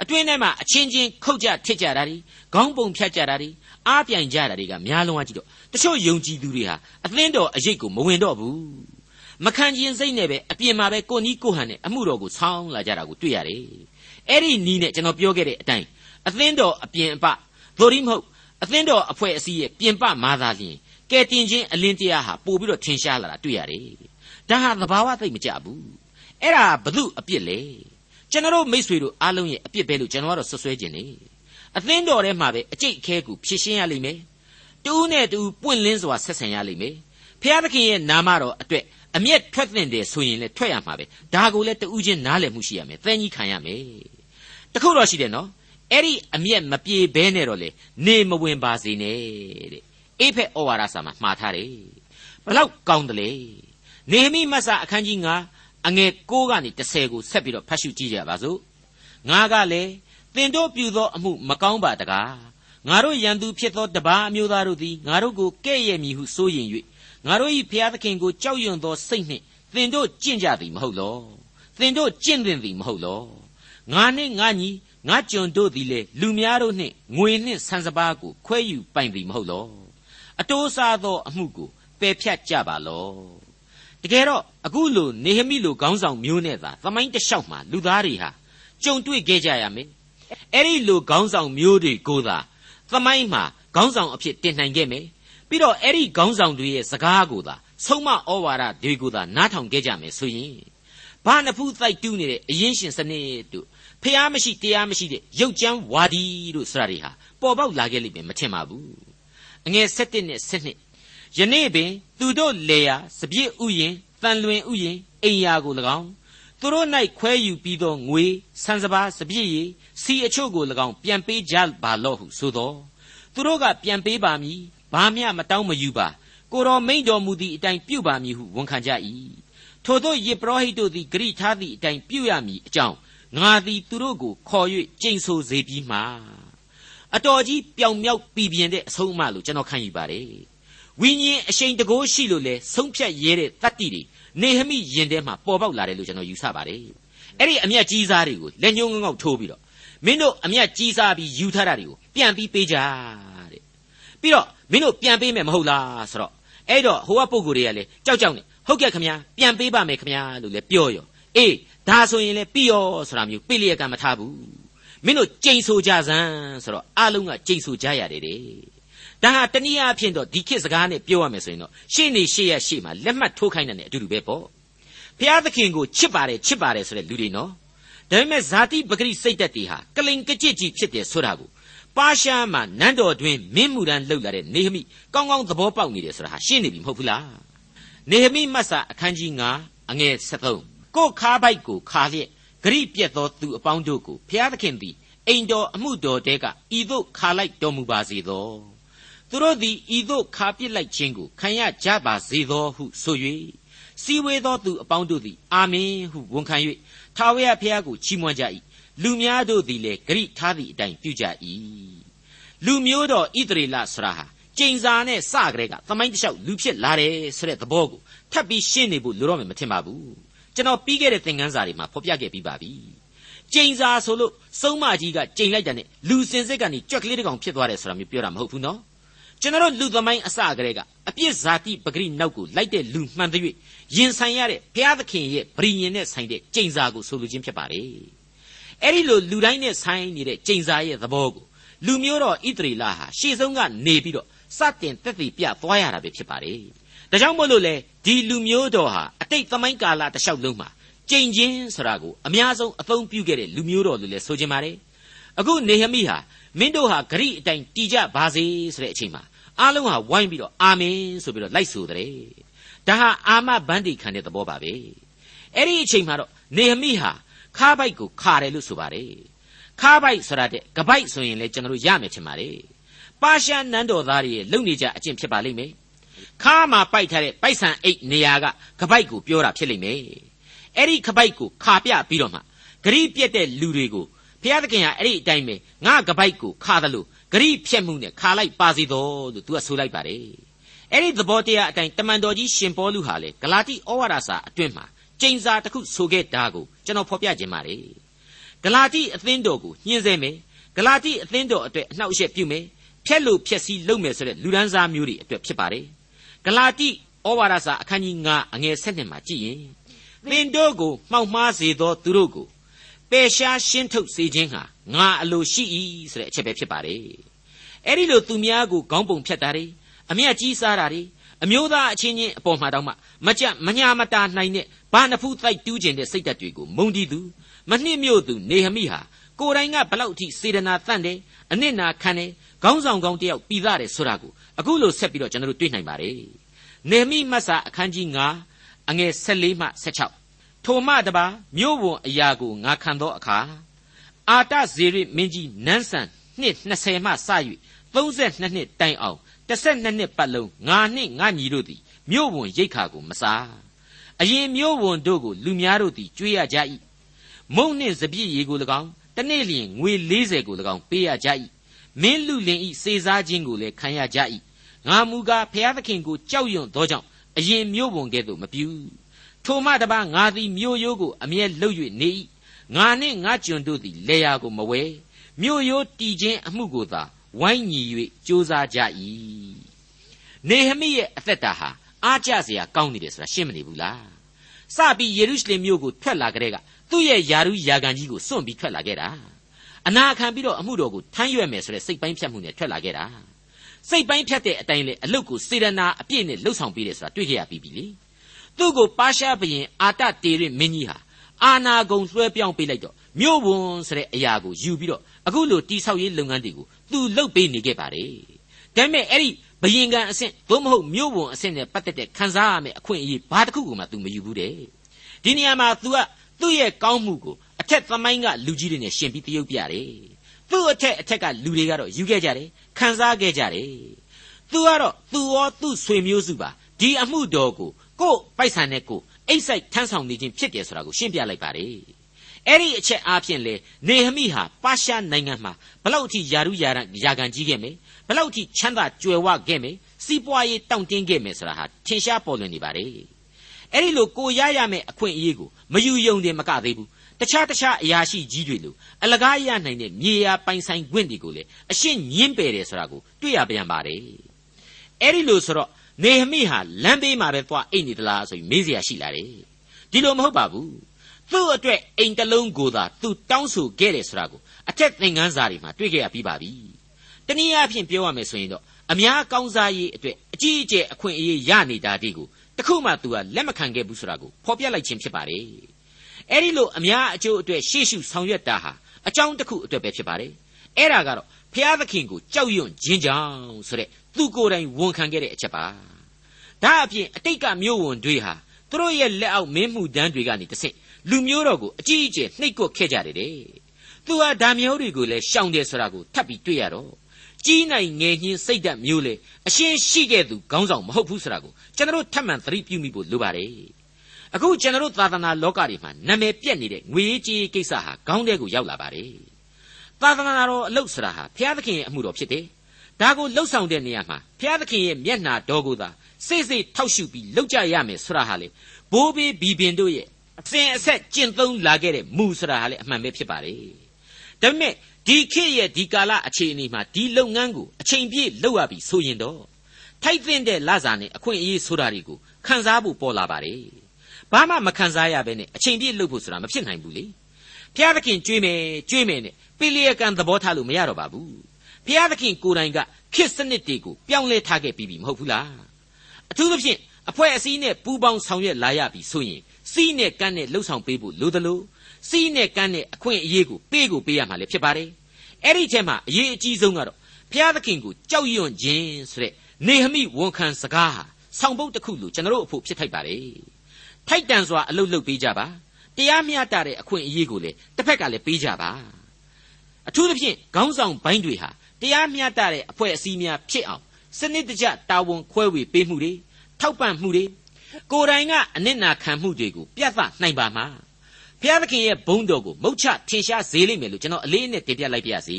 အတွင်းထဲမှာအချင်းချင်းခုတ်ကြထစ်ကြတာတွေခေါင်းပုံဖြတ်ကြတာတွေအားပြိုင်ကြတာတွေကများလုံးဝကြည့်တော့တချို့ယုံကြည်သူတွေဟာအသင်းတော်အရေးကိုမဝင်တော့ဘူး မခံကျင်စိတ်နဲ့ပဲအပြင်မှာပဲကိုနီးကိုဟန်နဲ့အမှုတော်ကိုဆောင်းလာကြတာကိုတွေ့ရတယ်အဲ့ဒီနီးနဲ့ကျွန်တော်ပြောခဲ့တဲ့အတိုင်းအသင်းတော်အပြင်အပသို့ဒီမဟုတ်အသင်းတော်အဖွဲ့အစည်းရဲ့ပြင်ပမာသာလျင်ကဲတင်ချင်းအလင်းတရားဟာပို့ပြီးတော့ထင်ရှားလာတာတွေ့ရတယ်ဒါဟာသဘာဝသိမ့်မကြဘူးအဲ့ဒါဘု து အပြစ်လေကျွန်တော်မိษွေတို့အားလုံးရဲ့အပြစ်ပဲလို့ကျွန်တော်ကတော့ဆွဆွဲခြင်းနေအသင်းတော်ထဲမှာပဲအကျိတ်အခဲကိုဖြည့်ရှင်းရလိမ့်မယ်တူးနဲ့တူးပွင့်လင်းစွာဆက်ဆံရလိမ့်မယ်ဖျားသခင်ရဲ့နာမတော်အတွက် အမျက်ထွက်တဲ့တယ်ဆိုရင်လည်းထွက်ရမှာပဲဒါကိုလည်းတူးချင်းနားလည်မှုရှိရမယ်သင်ကြီးခံရမယ်တခုတော့ရှိတယ်နော်အဲ့ဒီအမျက်မပြေဘဲနဲ့တော့လေနေမဝင်ပါစေနဲ့တဲ့အိဖက်ဩဝါဒစာမှာမှားထားတယ်ဘလောက်ကောင်းတယ်လေနေဟမိမတ်စာအခန်းကြီး9အငယ်6ကနေ10ကိုဆက်ပြီးတော့ဖတ်ရှုကြည့်ကြပါစို့ငါကလည်းသင်တို့ပြုသောအမှုမကောင်းပါတကားငါတို့ရန်သူဖြစ်သောတပါးအမျိုးသားတို့သည်ငါတို့ကိုကဲ့ရဲ့မည်ဟုဆိုရင်၍ ငါတို့၏ဖျားသခင်ကိုကြောက်ရွံ့သောစိတ်နှင့်သင်တို့ကျင့်ကြသည်မဟုတ်လောသင်တို့ကျင့်သင်သည်မဟုတ်လောငါနှင့်ငါညီငါကျွန်တို့သည်လေလူများတို့နှင့်ငွေနှင့်ဆန်စပါးကိုခွဲယူပိုင်သည်မဟုတ်လောအတိုးစားသောအမှုကိုပယ်ဖြတ်ကြပါလောတကယ်တော့အခုလိုနေဟမိလိုခေါင်းဆောင်မျိုးနဲ့သာသမိုင်းတလျှောက်မှာလူသားတွေဟာကြုံတွေ့ခဲ့ကြရမယ်အဲ့ဒီလိုခေါင်းဆောင်မျိုးတွေကိုသာသမိုင်းမှာခေါင်းဆောင်အဖြစ်တင်နိုင်ခဲ့မယ် ပြီးတော့အဲ့ဒီခေါင်းဆောင်တွေရဲ့စကားကိုသာဆုံးမဩဝါဒတွေကိုသာနားထောင်ခဲ့ကြမယ်ဆိုရင်ဘာနဖူးတိုက်တူးနေတဲ့အရင်ရှင်စနစ်တို့ဖျားမရှိတရားမရှိတဲ့ရုပ်ကြမ်းဝါဒီတို့ဆိုတာတွေဟာပေါ်ပေါက်လာခဲ့လိမ့်မယ်မထင်ပါဘူးအငယ်7နဲ့7ယနေ့ပင်သူတို့လေယာစပြည့်ဥယင်တန်လွင်ဥယင်အိမ်ယာကို၎င်းသူတို့၌ခွဲယူပြီးသောငွေဆန်စပါးစပြည့်ရည်စီအချို့ကို၎င်းပြန်ပေးကြပါလော့ဟုဆိုသောသူတို့ကပြန်ပေးပါမည် ဘာမျှမတောင်းမယူပါကိုတော်မိန်တော်မူသည့်အတိုင်းပြုပါမည်ဟုဝန်ခံကြ၏ထို့သောယေပရောဟိတ်တို့သည်ဂရိထားသည့်အတိုင်းပြုရမည်အကြောင်းငါသည်သူတို့ကိုခေါ်၍ကျိန်ဆိုစေပြီးမှအတော်ကြီးပြောင်မြောက်ပြည်ပြင်းတဲ့အဆုံးအမလို့ကျွန်တော်ခံယူပါတယ်ဝိညာဉ်အရှိန်တကိုးရှိလို့လေဆုံးဖြတ်ရဲတဲ့တတ္တိတွေနေဟမိယင်ထဲမှာပေါ်ပေါက်လာတယ်လို့ကျွန်တော်ယူဆပါတယ်အဲ့ဒီအမျက်ကြီးစားတွေကိုလက်ညှိုးငေါက်ထိုးပြီးတော့မင်းတို့အမျက်ကြီးစားပြီးယူထားတာတွေကိုပြန်ပြီးပေးကြတဲ့ပြီးတော့ မင်းတို့ပြန်ပေးမယ်မဟုတ်လားဆိုတော့အဲ့တော့ဟိုကပုံကိုယ်တွေကလေကြောက်ကြောက်နေဟုတ်ကဲ့ခမညာပြန်ပေးပါမယ်ခမညာလို့လေပြောရောအေးဒါဆိုရင်လေပြီးရောဆိုတာမျိုးပြိလျက်ကမထားဘူးမင်းတို့ကြိမ်ဆိုကြစမ်းဆိုတော့အလုံးကကြိမ်ဆိုကြရတယ်တဲ့ဒါဟာတနည်းအားဖြင့်တော့ဒီခေတ်စကားနဲ့ပြောရမယ်ဆိုရင်တော့ရှေ့နေရှေ့ရရှေ့မှာလက်မှတ်ထိုးခိုင်းတဲ့အတူတူပဲပေါ့ဘုရားသခင်ကိုချစ်ပါတယ်ချစ်ပါတယ်ဆိုတဲ့လူတွေနော်ဒါပေမဲ့ဇာတိပဂရိစိတ်သက်တွေဟာကလိန်ကကြစ်ကြီးဖြစ်တယ်ဆိုတာကို ပါရှားမှာနန်းတော်တွင်မင်းမှုရန်လှုပ်လာတဲ့နေဟမိကောင်းကောင်းသဘောပေါက်နေတယ်ဆိုတာဟာရှင်းနေပြီမဟုတ်ဘူးလားနေဟမိမတ်စာအခန်းကြီး9အငယ်73ကိုခါပိုက်ကိုခါလျက်ဂရိပြက်သောသူအပေါင်းတို့ကိုဘုရားသခင်သည်အိမ်တော်အမှုတော်တဲကဤသို့ခါလိုက်တော်မူပါစေသောသူတို့သည်ဤသို့ခါပစ်လိုက်ခြင်းကိုခံရကြပါစေသောဟုဆို၍စီဝေသောသူအပေါင်းတို့သည်အာမင်ဟုဝန်ခံ၍ထာဝရဘုရားကိုချီးမွမ်းကြ၏ လူများတို့သည်လည်းဂရိထားသည့်အတိုင်းပြုကြ၏လူမျိုးတော်ဣသရေလဆရာဟာကျိန်စာနဲ့စကြတဲ့ကသမိုင်းတလျှောက်လူဖြစ်လာတယ်ဆိုတဲ့သဘောကိုထပ်ပြီးရှင်းနေဖို့လိုတော့မယ်မထင်ပါဘူးကျွန်တော်ပြီးခဲ့တဲ့သင်ခန်းစာတွေမှာဖော်ပြခဲ့ပြီးပါပြီကျိန်စာဆိုလို့စုံမကြီးကကျိန်လိုက်တာနဲ့လူစင်စစ်ကနေကြွက်ကလေးတကောင်ဖြစ်သွားတယ်ဆိုတာမျိုးပြောတာမဟုတ်ဘူးနော်ကျွန်တော်လူသမိုင်းအစကတည်းကအပြစ်ဇာတိပဂရိနောက်ကိုလိုက်တဲ့လူမှန်တဲ့၍ရင်ဆိုင်ရတဲ့ဘုရားသခင်ရဲ့ဗြိညင်နဲ့ဆိုင်တဲ့ကျိန်စာကိုဆိုလိုခြင်းဖြစ်ပါတယ် အဲ့ဒီလိုလူတိုင်းနဲ့ဆိုင်နေတဲ့ကျိန်စာရဲ့သဘောကိုလူမျိုးတော်ဣသရေလဟာရှေ့ဆုံးကနေပြီးတော့စတင်တက်တည်ပြသွားရတာပဲဖြစ်ပါတယ်ဒါကြောင့်မို့လို့လေဒီလူမျိုးတော်ဟာအတိတ်သမိုင်းကာလတစ်လျှောက်လုံးမှာကြိမ်ချင်းဆိုတာကိုအများဆုံးအသုံးပြုခဲ့တဲ့လူမျိုးတော်လို့လည်းဆိုချင်ပါတယ်အခုနေဟမိဟာမင်းတို့ဟာဂရိအတိုင်းတည်ကြပါစေဆိုတဲ့အချိန်မှာအားလုံးဟာဝိုင်းပြီးတော့အာမင်ဆိုပြီးတော့လိုက်ဆိုတဲ့ဒါဟာအာမဘန္တိခံတဲ့သဘောပါပဲအဲ့ဒီအချိန်မှာတော့နေဟမိဟာ ခါးပိုက်ကိုခါတယ်လို့ဆိုပါတယ်ခါးပိုက်ဆိုတာတဲ့ကပိုက်ဆိုရင်လည်းကျွန်တော်တို့ရမယ်ထင်ပါတယ်ပါရှားနန်းတော်သားတွေရဲ့လုံနေကြအကျင့်ဖြစ်ပါလိမ့်မယ်ခါးမှာပိုက်ထားတဲ့ပိုက်ဆံအိတ်နေရာကကပိုက်ကိုပြောတာဖြစ်လိမ့်မယ်အဲ့ဒီကပိုက်ကိုခါပြပြီးတော့မှဂရိပြက်တဲ့လူတွေကိုဘုရားသခင်ကအဲ့ဒီအတိုင်းပဲငါကပိုက်ကိုခါတယ်လို့ဂရိဖြက်မှုနဲ့ခါလိုက်ပါစေတော်လို့သူကဆိုလိုက်ပါတယ်အဲ့ဒီသဘောတရားအတိုင်းတမန်တော်ကြီးရှင်ပေါလုဟာလေဂလာတိဩဝါဒစာအတွင်းမှာ ကျိန်စာတစ်ခုဆိုခဲ့တာကိုကျွန်တော်ဖော်ပြခြင်းပါတယ်ဂလာတိအသင်းတော်ကိုညှင်းဆဲမယ်ဂလာတိအသင်းတော်အတွက်အနှောက်အယှက်ပြုမယ်ဖြက်လို့ဖြက်စီးလုပ်မယ်ဆိုတဲ့လူဒန်းစားမျိုးတွေအတွက်ဖြစ်ပါတယ်ဂလာတိဩဝါဒစာအခန်းကြီး9အငယ်7မှာကြည့်ရင်သင်တို့ကိုမှောက်မှားစေသောသူတို့ကိုပယ်ရှားရှင်းထုတ်စေခြင်းဟာငါအလိုရှိ၏ဆိုတဲ့အချက်ပဲဖြစ်ပါတယ်အဲ့ဒီလိုသူများကိုခေါင်းပုံဖြတ်တာတွေအမျက်ကြီးစားတာတွေ အမျိုးသားအချင်းချင်းအပေါ်မှာတောင်မှမကြမညာမတာနိုင်တဲ့ဘာနဖူးတိုက်တူးခြင်းတဲ့စိတ်ဓာတ်တွေကိုမုံတီးသူမနှိမ့်မြို့သူနေဟမိဟာကိုယ်တိုင်ကဘလောက်အထိစေတနာတန့်တယ်အနစ်နာခံတယ်ခေါင်းဆောင်ကောင်းတယောက်ပြီးသားတယ်ဆိုတာကိုအခုလိုဆက်ပြီးတော့ကျွန်တော်တို့တွေ့နိုင်ပါတယ်နေဟမိမတ်စာအခန်းကြီး9အငယ်14မှ16ထိုမှတပါမြို့ဝန်အရာကိုငါခံသောအခါအာတဇေရမင်းကြီးနန်းဆန်နှစ်20မှစ၍32နှစ်တိုင်အောင် 12နှစ်ပတ်လုံးငါနှင့်ငါညီတို့သည်မြို့ဝန်ရိတ်ခါကိုမစားအရင်မြို့ဝန်တို့ကိုလူများတို့သည်ကြွေးရကြ၏မုံနှင့်စပြည့်ရေကို၎င်းတနေ့လျင်ငွေ40ကို၎င်းပေးရကြ၏မင်းလူလင်ဤစေစားခြင်းကိုလည်းခံရကြ၏ငါမူကားဖျားသခင်ကိုကြောက်ရွံ့သောကြောင့်အရင်မြို့ဝန်ကဲ့သို့မပြုထိုမှတပါငါသည်မြို့ရိုးကိုအမြဲလှုပ်၍နေ၏ငါနှင့်ငါကျွန်တို့သည်လေယာကိုမဝဲမြို့ရိုးတီခြင်းအမှုကိုသာ ဝိုင်းညီ၍ကြိုးစားကြ၏နေဟမိရဲ့အသက်တာဟာအားကျစရာကောင်းနေတယ်ဆိုတာရှင်းမနေဘူးလားစပြီးယေရုရှလင်မြို့ကိုထွက်လာကြတဲ့ကသူ့ရဲ့ယာရုယာကန်ကြီးကိုစွန့်ပြီးထွက်လာခဲ့တာအနာခံပြီးတော့အမှုတော်ကိုထမ်းရွက်မယ်ဆိုတဲ့စိတ်ပိုင်းဖြတ်မှုနဲ့ထွက်လာခဲ့တာစိတ်ပိုင်းဖြတ်တဲ့အတိုင်းလေအလုတ်ကိုစေရနာအပြည့်နဲ့လှုပ်ဆောင်ပေးတယ်ဆိုတာတွေ့ခဲ့ရပြီးပြီလေသူ့ကိုပါရှားဘရင်အာတတေရမင်းကြီးဟာအာနာဂုံလွှဲပြောင်းပေးလိုက်တော့မြို့ဝန်ဆိုတဲ့အရာကိုယူပြီးတော့ အခုလိုတိဆောက်ရေးလုပ်ငန်းတွေကိုသူလှုပ်ပေးနေခဲ့ပါတယ်ဒါပေမဲ့အဲ့ဒီဘယင်ကန်အဆင့်သို့မဟုတ်မြို့ဝန်အဆင့်နဲ့ပတ်သက်တဲ့ခံစားရမယ့်အခွင့်အရေးဘာတစ်ခုမှသူမယူဘူးတဲ့ဒီနေရာမှာ तू ကသူ့ရဲ့ကောင်းမှုကိုအထက်သမိုင်းကလူကြီးတွေနဲ့ရှင်ပြီးတရုပ်ပြတယ်သူ့အထက်အထက်ကလူတွေကတော့ယူခဲ့ကြတယ်ခံစားခဲ့ကြတယ်သူကတော့သူရောသူ့ဆွေမျိုးစုပါဒီအမှုတော်ကိုကို့ပိုက်ဆံနဲ့ကိုအိတ်ဆိုင်ထမ်းဆောင်နေခြင်းဖြစ်တယ်ဆိုတာကိုရှင်းပြလိုက်ပါတယ် အဲ့ဒီအချက်အားဖြင့်လေနေဟမိဟာပါရှားနိုင်ငံမှာဘလောက်အထိယာရုယာရယာကန်ကြီးခဲ့မယ်ဘလောက်အထိချမ်းသာကြွယ်ဝခဲ့မယ်စီးပွားရေးတောင့်တင်းခဲ့မယ်ဆိုတာဟာထင်ရှားပေါ်လွင်နေပါလေအဲ့ဒီလိုကိုရရမယ်အခွင့်အရေးကိုမယူယုံတင်မကသေးဘူးတခြားတခြားအရာရှိကြီးတွေလိုအလကားရနိုင်တဲ့မြေယာပိုင်ဆိုင်ခွင့်တွေကိုလေအရှင်းညင်းပယ်တယ်ဆိုတာကိုတွေ့ရပြန်ပါတယ်အဲ့ဒီလိုဆိုတော့နေဟမိဟာလမ်းဘေးမှာပဲသွားအိတ်နေသလားဆိုပြီးမေးစရာရှိလာတယ်ဒီလိုမဟုတ်ပါဘူး သူ့အတွက်အိမ်တလုံးကိုသာသူတောင်းဆိုခဲ့တယ်ဆိုတာကိုအထက်သင်ခန်းစာတွေမှာတွေ့ခဲ့ရပြီးပါပြီတနည်းအားဖြင့်ပြောရမယ်ဆိုရင်တော့အများကောင်းစားရေးအတွက်အကြီးအကျယ်အခွင့်အရေးရနေတာဒီကိုတခုမှသူကလက်မခံခဲ့ဘူးဆိုတာကိုဖော်ပြလိုက်ခြင်းဖြစ်ပါတယ်အဲ့ဒီလိုအများအကျိုးအတွက်ရှေ့ရှုဆောင်ရွက်တာဟာအကြောင်းတစ်ခုအတွက်ပဲဖြစ်ပါတယ်အဲ့ဒါကတော့ဖျားသခင်ကိုကြောက်ရွံ့ခြင်းကြောင့်ဆိုတဲ့သူကိုယ်တိုင်ဝန်ခံခဲ့တဲ့အချက်ပါဒါအပြင်အတိတ်ကမျိုးဝန်တွေဟာသူတို့ရဲ့လက်အောက်မင်းမှုတန်းတွေကနေတဆင့် လူမျိုးတော်ကိုအကြီးအကျယ်နှိပ်ကွပ်ခဲ့ကြတယ်တဲ့သူဟာဓာမျိုးတွေကိုလည်းရှောင်တယ်ဆိုတာကိုထပ်ပြီးတွေ့ရတော့ကြီးနိုင်ငယ်ညင်းစိတ်ဓာတ်မျိုးလေအရှင်းရှိခဲ့သူခေါင်းဆောင်မဟုတ်ဘူးဆိုတာကိုကျွန်တော်ထပ်မံသတိပြုမိဖို့လိုပါတယ်အခုကျွန်တော်သာသနာလောကတွေမှာနာမည်ပြက်နေတဲ့ငွေကြေးကိစ္စဟာခေါင်းထဲကိုရောက်လာပါတယ်သာသနာတော်အလုတ်ဆိုတာဟာဘုရားသခင်ရဲ့အမှုတော်ဖြစ်တယ်ဒါကိုလှုပ်ဆောင်တဲ့နေရာမှာဘုရားသခင်ရဲ့မျက်နှာတော်ကိုသာစိတ်စိတ်ထောက်ရှုပြီးလှုပ်ကြရမယ်ဆိုတာဟာလေဘိုးဘေးဘီပင်တို့ရဲ့ အစဉ်အဆက်ကျင့်သုံးလာခဲ့တဲ့မူဆိုတာဟာလေအမှန်ပဲဖြစ်ပါတယ်ဒါပေမဲ့ဒီခေတ်ရဲ့ဒီကာလအခြေအနေမှာဒီလုပ်ငန်းကိုအချိန်ပြည့်လုပ်ရပြီဆိုရင်တော့ထိုက်သင့်တဲ့လစာနဲ့အခွင့်အရေးဆိုတာတွေကိုခံစားဖို့ပေါ်လာပါတယ်ဘာမှမခံစားရဘဲနဲ့အချိန်ပြည့်လုပ်ဖို့ဆိုတာမဖြစ်နိုင်ဘူးလေဘုရားသခင်ကြွေးမယ်ကြွေးမယ်နဲ့ပိလျက်ကံသဘောထားလို့မရတော့ပါဘူးဘုရားသခင်ကိုယ်တိုင်ကခေတ်စနစ်တွေကိုပြောင်းလဲထားခဲ့ပြီးပြီမဟုတ်ဘူးလားအထူးသဖြင့်အဖွဲ့အစည်းနဲ့ပူးပေါင်းဆောင်ရွက်လာရပြီဆိုရင် စီးနဲ့ကန်းနဲ့လှုပ်ဆောင်ပေးဖို့လိုသလိုစီးနဲ့ကန်းနဲ့အခွင့်အရေးကိုပေးကိုပေးရမှာလည်းဖြစ်ပါတယ်အဲ့ဒီချက်မှာအရေးအကြီးဆုံးကတော့ဘုရားသခင်ကိုကြောက်ရွံ့ခြင်းဆိုတဲ့နေဟမိဝန်ခံစကားဟာဆောင်ပုဒ်တစ်ခုလို့ကျွန်တော်တို့အဖို့ဖြစ်ထိုက်ပါတယ်ထိုက်တန်စွာအလုပ်လုပ်ပေးကြပါတရားမျှတတဲ့အခွင့်အရေးကိုလည်းတစ်ဖက်ကလည်းပေးကြပါအထူးသဖြင့်ခေါင်းဆောင်ဘိုင်းတွေဟာတရားမျှတတဲ့အဖွဲ့အစည်းများဖြစ်အောင်စနစ်တကျတာဝန်ခွဲဝေပေးမှုတွေထောက်ပံ့မှုတွေ ကိုယ်တိုင်ကအနစ်နာခံမှုတွေကိုပြသနိုင်ပါမှာဘုရားသခင်ရဲ့ဘုန်းတော်ကိုမုတ်ချထင်ရှားစေလိမ့်မယ်လို့ကျွန်တော်အလေးနဲ့တင်ပြလိုက်ပါရစေ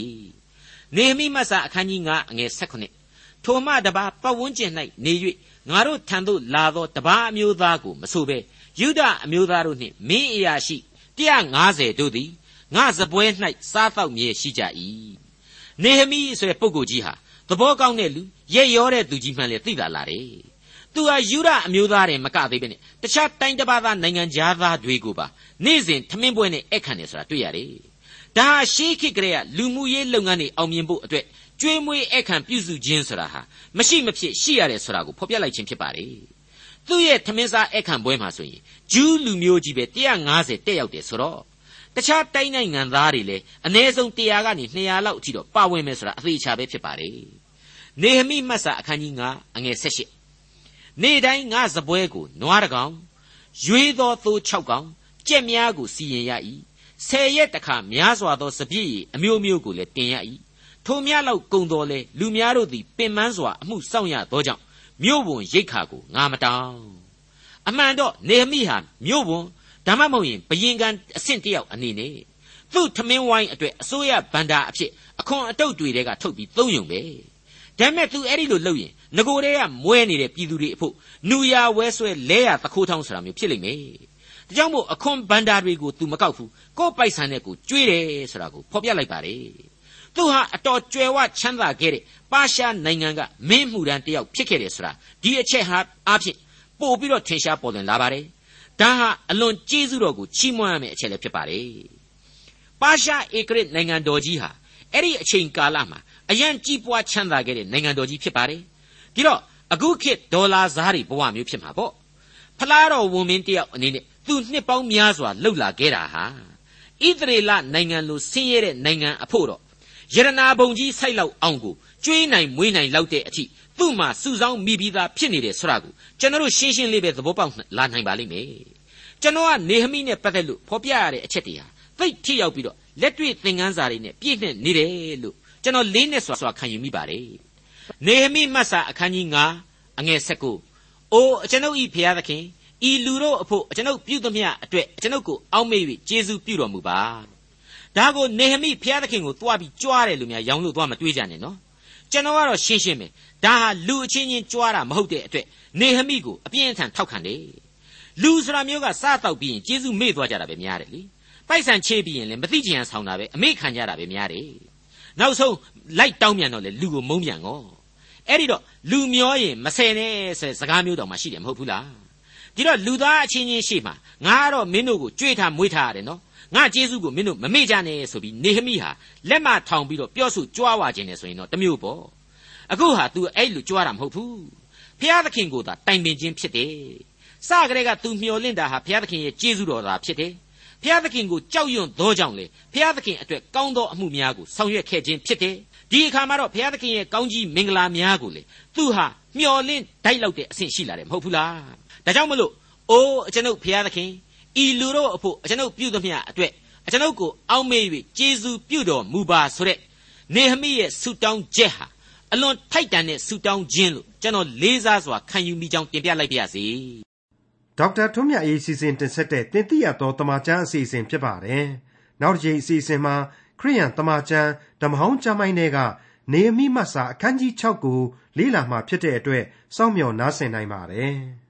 နေမိမတ်စာအခန်းကြီး9အငယ်16ထိုမှတပါပတ်ဝန်းကျင်၌နေ၍ငါတို့ထံသို့လာသောတပါအမျိုးသားကိုမဆိုဘဲယုဒအမျိုးသားတို့နှင့်မင်းအရာရှိ150တို့သည်ငါစပွဲ၌စားတော့မြဲရှိကြ၏နေဟမိဆိုတဲ့ပုဂ္ဂိုလ်ကြီးဟာသဘောကောင်းတဲ့လူရဲ့ရောတဲ့သူကြီးမှန်လေသိတာလာတယ် သူဟာယူရအမျိုးသားတွေမကသေးပဲနဲ့တခြားတိုင်းတစ်ပါးသားနိုင်ငံသားတွေကိုပါနေ့စဉ်ထမင်းပွဲနဲ့အခန့်နေဆိုတာတွေ့ရတယ်ဒါဟာရှေးခေတ်ကလေးကလူမှုရေးလုပ်ငန်းတွေအောင်မြင်ဖို့အတွက်ကြွေးမွေးဧကန်ပြုစုခြင်းဆိုတာဟာမရှိမဖြစ်ရှိရတယ်ဆိုတာကိုဖော်ပြလိုက်ခြင်းဖြစ်ပါတယ်သူ့ရဲ့ထမင်းစားဧကန်ပွဲမှာဆိုရင်ဂျူးလူမျိုးကြီးပဲ150တက်ရောက်တယ်ဆိုတော့တခြားတိုင်းနိုင်ငံသားတွေလည်းအ ਨੇ ဆုံး100ကနေ200လောက်အထိတော့ပါဝင်မယ်ဆိုတာအသေးချာပဲဖြစ်ပါတယ်နေဟမိမတ်စာအခန်းကြီး9အငယ်78 နေ့တိုင်းငါစပွဲကိုနွားတကောင်ရွေးသောသိုး6ကောင်ကြက်များကိုစီရင်ရ၏ဆယ်ရက်တခါများစွာသောစပြည့်ရည်အမျိုးမျိုးကိုလည်းတင်ရ၏ထိုများလောက်ကုံတော်လဲလူများတို့သည်ပင်ပန်းစွာအမှုစောင့်ရသောကြောင့်မြို့ဝန်ရိတ်ခါကိုငါမတောင်းအမှန်တော့နေဟမိဟာမြို့ဝန်ဒါမှမဟုတ်ရင်ဘယင်ကန်အဆင့်တယောက်အနေနဲ့သူ့ထမင်းဝိုင်းအတွက်အစိုးရဗန္ဒာအဖြစ်အခွန်အတုပ်တွေကထုတ်ပြီးသုံးယုံပဲဒါပေမဲ့ तू အဲ့ဒီလိုလုပ်ရင် ငကိုတွေကမွဲနေတဲ့ပြည်သူတွေအဖို့နူရဝဲဆွဲလဲရသခိုးထောင်းဆိုတာမျိုးဖြစ်လိမ့်မယ်ဒါကြောင့်မို့အခွန်ဗန္ဒာတွေကို तू မကောက်ဘူးကို့ပိုက်ဆံနဲ့ကိုကျွေးတယ်ဆိုတာကိုဖော်ပြလိုက်ပါတယ်သူဟာအတော်ကြွယ်ဝချမ်းသာခဲ့တဲ့ပါရှားနိုင်ငံကမင်းမှုရန်တယောက်ဖြစ်ခဲ့တယ်ဆိုတာဒီအချက်ဟာအားဖြင့်ပို့ပြီးတော့ထင်ရှားပေါ်လွင်လာပါတယ်ဒါဟာအလွန်ကျေးဇူးတော်ကိုချီးမွမ်းရမယ့်အချက်လည်းဖြစ်ပါတယ်ပါရှားဧကရစ်နိုင်ငံတော်ကြီးဟာအဲ့ဒီအချိန်ကာလမှာအရန်ကြီးပွားချမ်းသာခဲ့တဲ့နိုင်ငံတော်ကြီးဖြစ်ပါတယ် ဒီတော့အခုခေတ်ဒေါ်လာဈားတွေဘဝမျိုးဖြစ်မှာပေါ့ဖလားတော်ဝန်မင်းတယောက်အနေနဲ့သူနှစ်ပေါင်းများစွာလှုပ်လာခဲ့တာဟာဣသရေလနိုင်ငံလိုဆင်းရဲတဲ့နိုင်ငံအဖို့တော့ယရနာဘုံကြီးဆိုက်လောက်အောင်ကိုကျွေးနိုင်မွေးနိုင်လောက်တဲ့အထိသူ့မှာစုဆောင်းမိပြီးသားဖြစ်နေတယ်ဆိုတာကိုကျွန်တော်တို့ရှင်းရှင်းလေးပဲသဘောပေါက်လာနိုင်ပါလိမ့်မယ်ကျွန်တော်ကနေဟမိနဲ့ပတ်သက်လို့ဖော်ပြရတဲ့အချက်တွေဟာသိထိရောက်ပြီးတော့လက်တွေ့သင်ခန်းစာတွေနဲ့ပြည့်နှက်နေတယ်လို့ကျွန်တော်လေးနဲ့စွာစွာခံယူမိပါတယ် နေဟမိမတ်စာအခန်းကြီး9အငယ်19အိုအကျွန်ုပ်ဤဖျားသခင်ဤလူတို့အဖို့အကျွန်ုပ်ပြုသမျှအတွက်အကျွန်ုပ်ကိုအောက်မေ့၍ကျေးဇူးပြုတော်မူပါဒါကိုနေဟမိဖျားသခင်ကိုတွားပြီးကြွားတယ်လို့များရောင်းလို့တွားမတွေးကြနဲ့နော်ကျွန်တော်ကတော့ရှင်းရှင်းပဲဒါဟာလူအချင်းချင်းကြွားတာမဟုတ်တဲ့အတွက်နေဟမိကိုအပြင်းအထန်ထောက်ခံတယ်လူဆိုတာမျိုးကစားတော့ပြီးရင်ကျေးဇူးမေ့သွားကြတာပဲများတယ်လေပိုက်ဆံချေးပြီးရင်လည်းမသိချင်အောင်ဆောင်တာပဲအမေ့ခံကြတာပဲများတယ်နောက်ဆုံးလိုက်တောင်းပြန်တော့လေလူကိုမုန်းပြန်ကော အဲ့ဒီတော့လူမျောရင်မဆယ်နဲ့ဆိုစကားမျိုးတောင်မှရှိတယ်မဟုတ်ဘူးလားဒီတော့လူသားအချင်းချင်းရှိမှငါကတော့မင်းတို့ကိုကြွေးထားမွေးထားရတယ်နော်ငါကျေးဇူးကိုမင်းတို့မမေ့ကြနဲ့ဆိုပြီးနေဟမိဟာလက်မထောင်ပြီးတော့ပြောဆိုကြွားဝခြင်းနဲ့ဆိုရင်တော့တမျိုးပေါ့အခုဟာ तू အဲ့လိုကြွားတာမဟုတ်ဘူးဖျားသခင်ကိုသာတိုင်ပင်ခြင်းဖြစ်တယ်စကလေးက तू မျော်လင့်တာဟာဖျားသခင်ရဲ့ကျေးဇူးတော်သာဖြစ်တယ်ဖျားသခင်ကိုကြောက်ရွံ့သောကြောင့်လေဖျားသခင်အတွက်ကောင်းသောအမှုများကိုဆောင်ရွက်ခဲ့ခြင်းဖြစ်တယ် ဒီအခါမှာတော့ဘုရားသခင်ရဲ့ကောင်းကြီးမင်္ဂလာများကိုလေသူဟာမျော်လင့်ဒိုက်လောက်တဲ့အဆင့်ရှိလာတယ်မဟုတ်ဘူးလားဒါကြောင့်မလို့အိုးအကျွန်ုပ်ဘုရားသခင်ဤလူတို့အဖို့အကျွန်ုပ်ပြုသမျှအတွက်အကျွန်ုပ်ကိုအောက်မေ့၍ကျေးဇူးပြုတော်မူပါဆိုတဲ့နေဟမိရဲ့ဆုတောင်းချက်ဟာအလွန်ထိုက်တန်တဲ့ဆုတောင်းခြင်းလို့ကျွန်တော်လေးစားစွာခံယူမိကြောင်းတင်ပြလိုက်ပါရစေဒေါက်တာထွန်းမြတ်အေးစီစဉ်တင်ဆက်တဲ့တင်ပြတော်တမချန်းအစီအစဉ်ဖြစ်ပါတယ်နောက်တစ်ချိန်အစီအစဉ်မှာ ခရိယန်တမန်ကျမ်းဓမ္မဟောင်းကျမ်းပိုင်းတွေကနေမိမတ်စာအခန်းကြီး6ကိုလေ့လာမှဖြစ်တဲ့အတွက်စောင့်မျှော်နားဆင်နိုင်ပါတယ်။